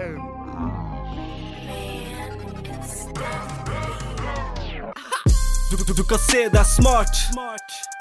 and Man, it's tough. Du, du, du kan se deg smart.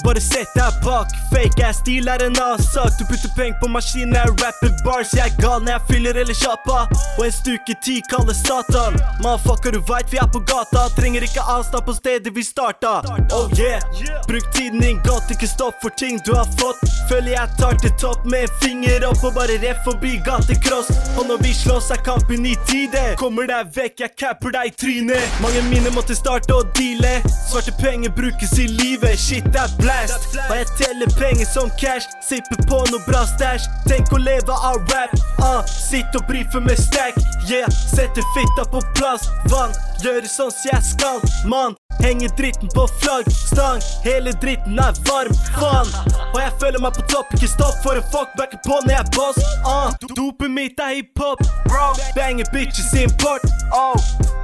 Bare sett deg bak. Fake ass stil er en annen sak. Du putter penger på maskinen, jeg rapper bars. Jeg er gal når jeg fyller eller kjappa. Og en stuke ti kalles Satan. Motherfucker, du veit vi er på gata. Trenger ikke avstand på stedet vi starta. Oh yeah. Bruk tiden din godt, ikke stopp for ting du har fått. Føler jeg tar til topp med en finger opp og bare rett forbi gatecross. Og når vi slåss, er kampen i tide. Kommer deg vekk, jeg capper deg i trynet. Mange mine måtte starte å deale. Svarte penger brukes i livet, shit er blast. Og jeg teller penger som cash, sipper på noe bra stæsj. Tenk å leve av rap, Uh, Sitt og brife med stack, yeah. Setter fitta på plass, vann. Gjøre sånn som jeg skal, mann. Henger dritten på flaggstang, hele dritten er varm, faen. Og jeg føler meg på topp, ikke stopp for en fuck backer på når jeg er boss. Uh. Dopet mitt er hiphop, bro. Banger bitches import, oh.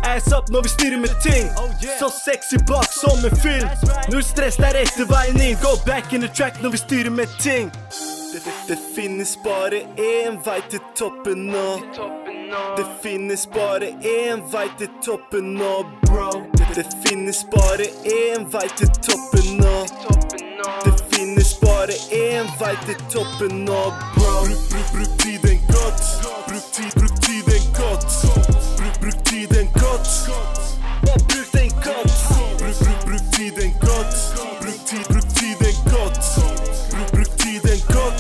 Ass up når vi styrer med ting. Så sexy bak som en. Null stress, det er rette veien inn. Go back in the track når vi styrer med ting. Det, finnes bare én vei til toppen nå. Det finnes bare én vei til toppen nå, bro. Det finnes bare én vei til toppen nå. Det finnes bare én vei til toppen nå, bro. Bruk, bruk, bruk tiden godt. Bruk, tid, bruk tiden godt.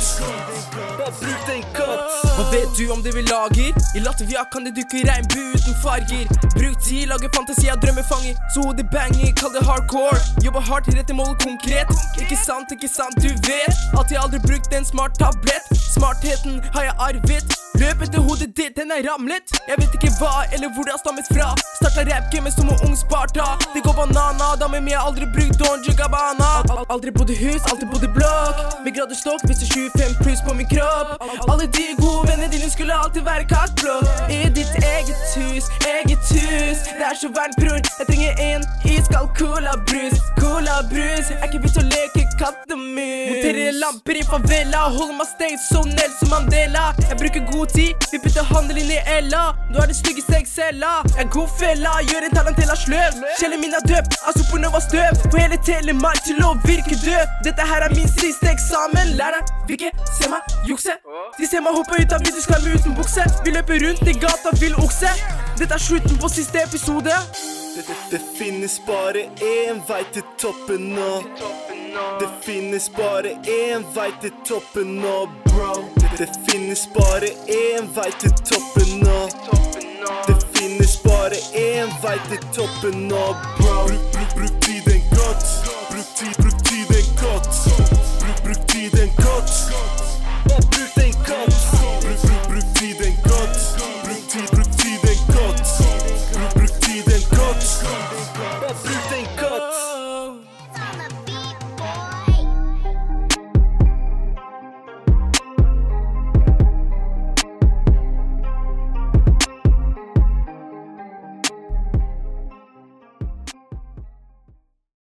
Bare bruk den godt. Hva vet du om det vi lager? I Latvia kan det dukke regnbue uten farger. Bruk tid, lager fantasi av drømmefanger. Så hodet banger, kall det hardcore. Jobber hardt, rett i målet konkret. Ikke sant, ikke sant, du vet. At jeg aldri brukt en smart tablett. Smartheten har jeg arvet. Løp etter hodet ditt, den er ramlet. Jeg vet ikke hva eller hvor det har stammet fra. Starta rappgamet som en ung Sparta. Det går banana, damer mi har aldri brukt Don Jugabana. Al aldri bodd i hus, alltid bodd i blokk. Med graderstokk, viser 25 pluss på min kropp. Alle de gode vennene dine skulle alltid være kakblå. I ditt eget hus, eget hus. Det er så varmt, bror. Jeg trenger en iskald colabrus. Colabrus. Er ikke vits å leke kattemus. Monterer lamper i favela. Holder meg stengt som Nelson Mandela. Jeg bruker god tid, vi putter handel inn i Ella. Nå er det styggeste Excella. Jeg er god fella, gjør en tarantella sløv. Sjelen min er døpt av supernova-støv. Får hele Telemark til å virke død. Dette her er min siste eksamen. Læreren vil ikke se meg jukse. De ser meg hoppe ut av vinduskarmen uten bukse. Vi løper rundt i gata, vill okse. Dette er slutten på siste episode. Det, det, det finnes bare én vei til toppen nå. Det finnes bare én vei til toppen nå, bro. Det, finnes bare én vei til toppen nå. Det finnes bare én vei til toppen nå, bro. Bruk, bruk, bruk tiden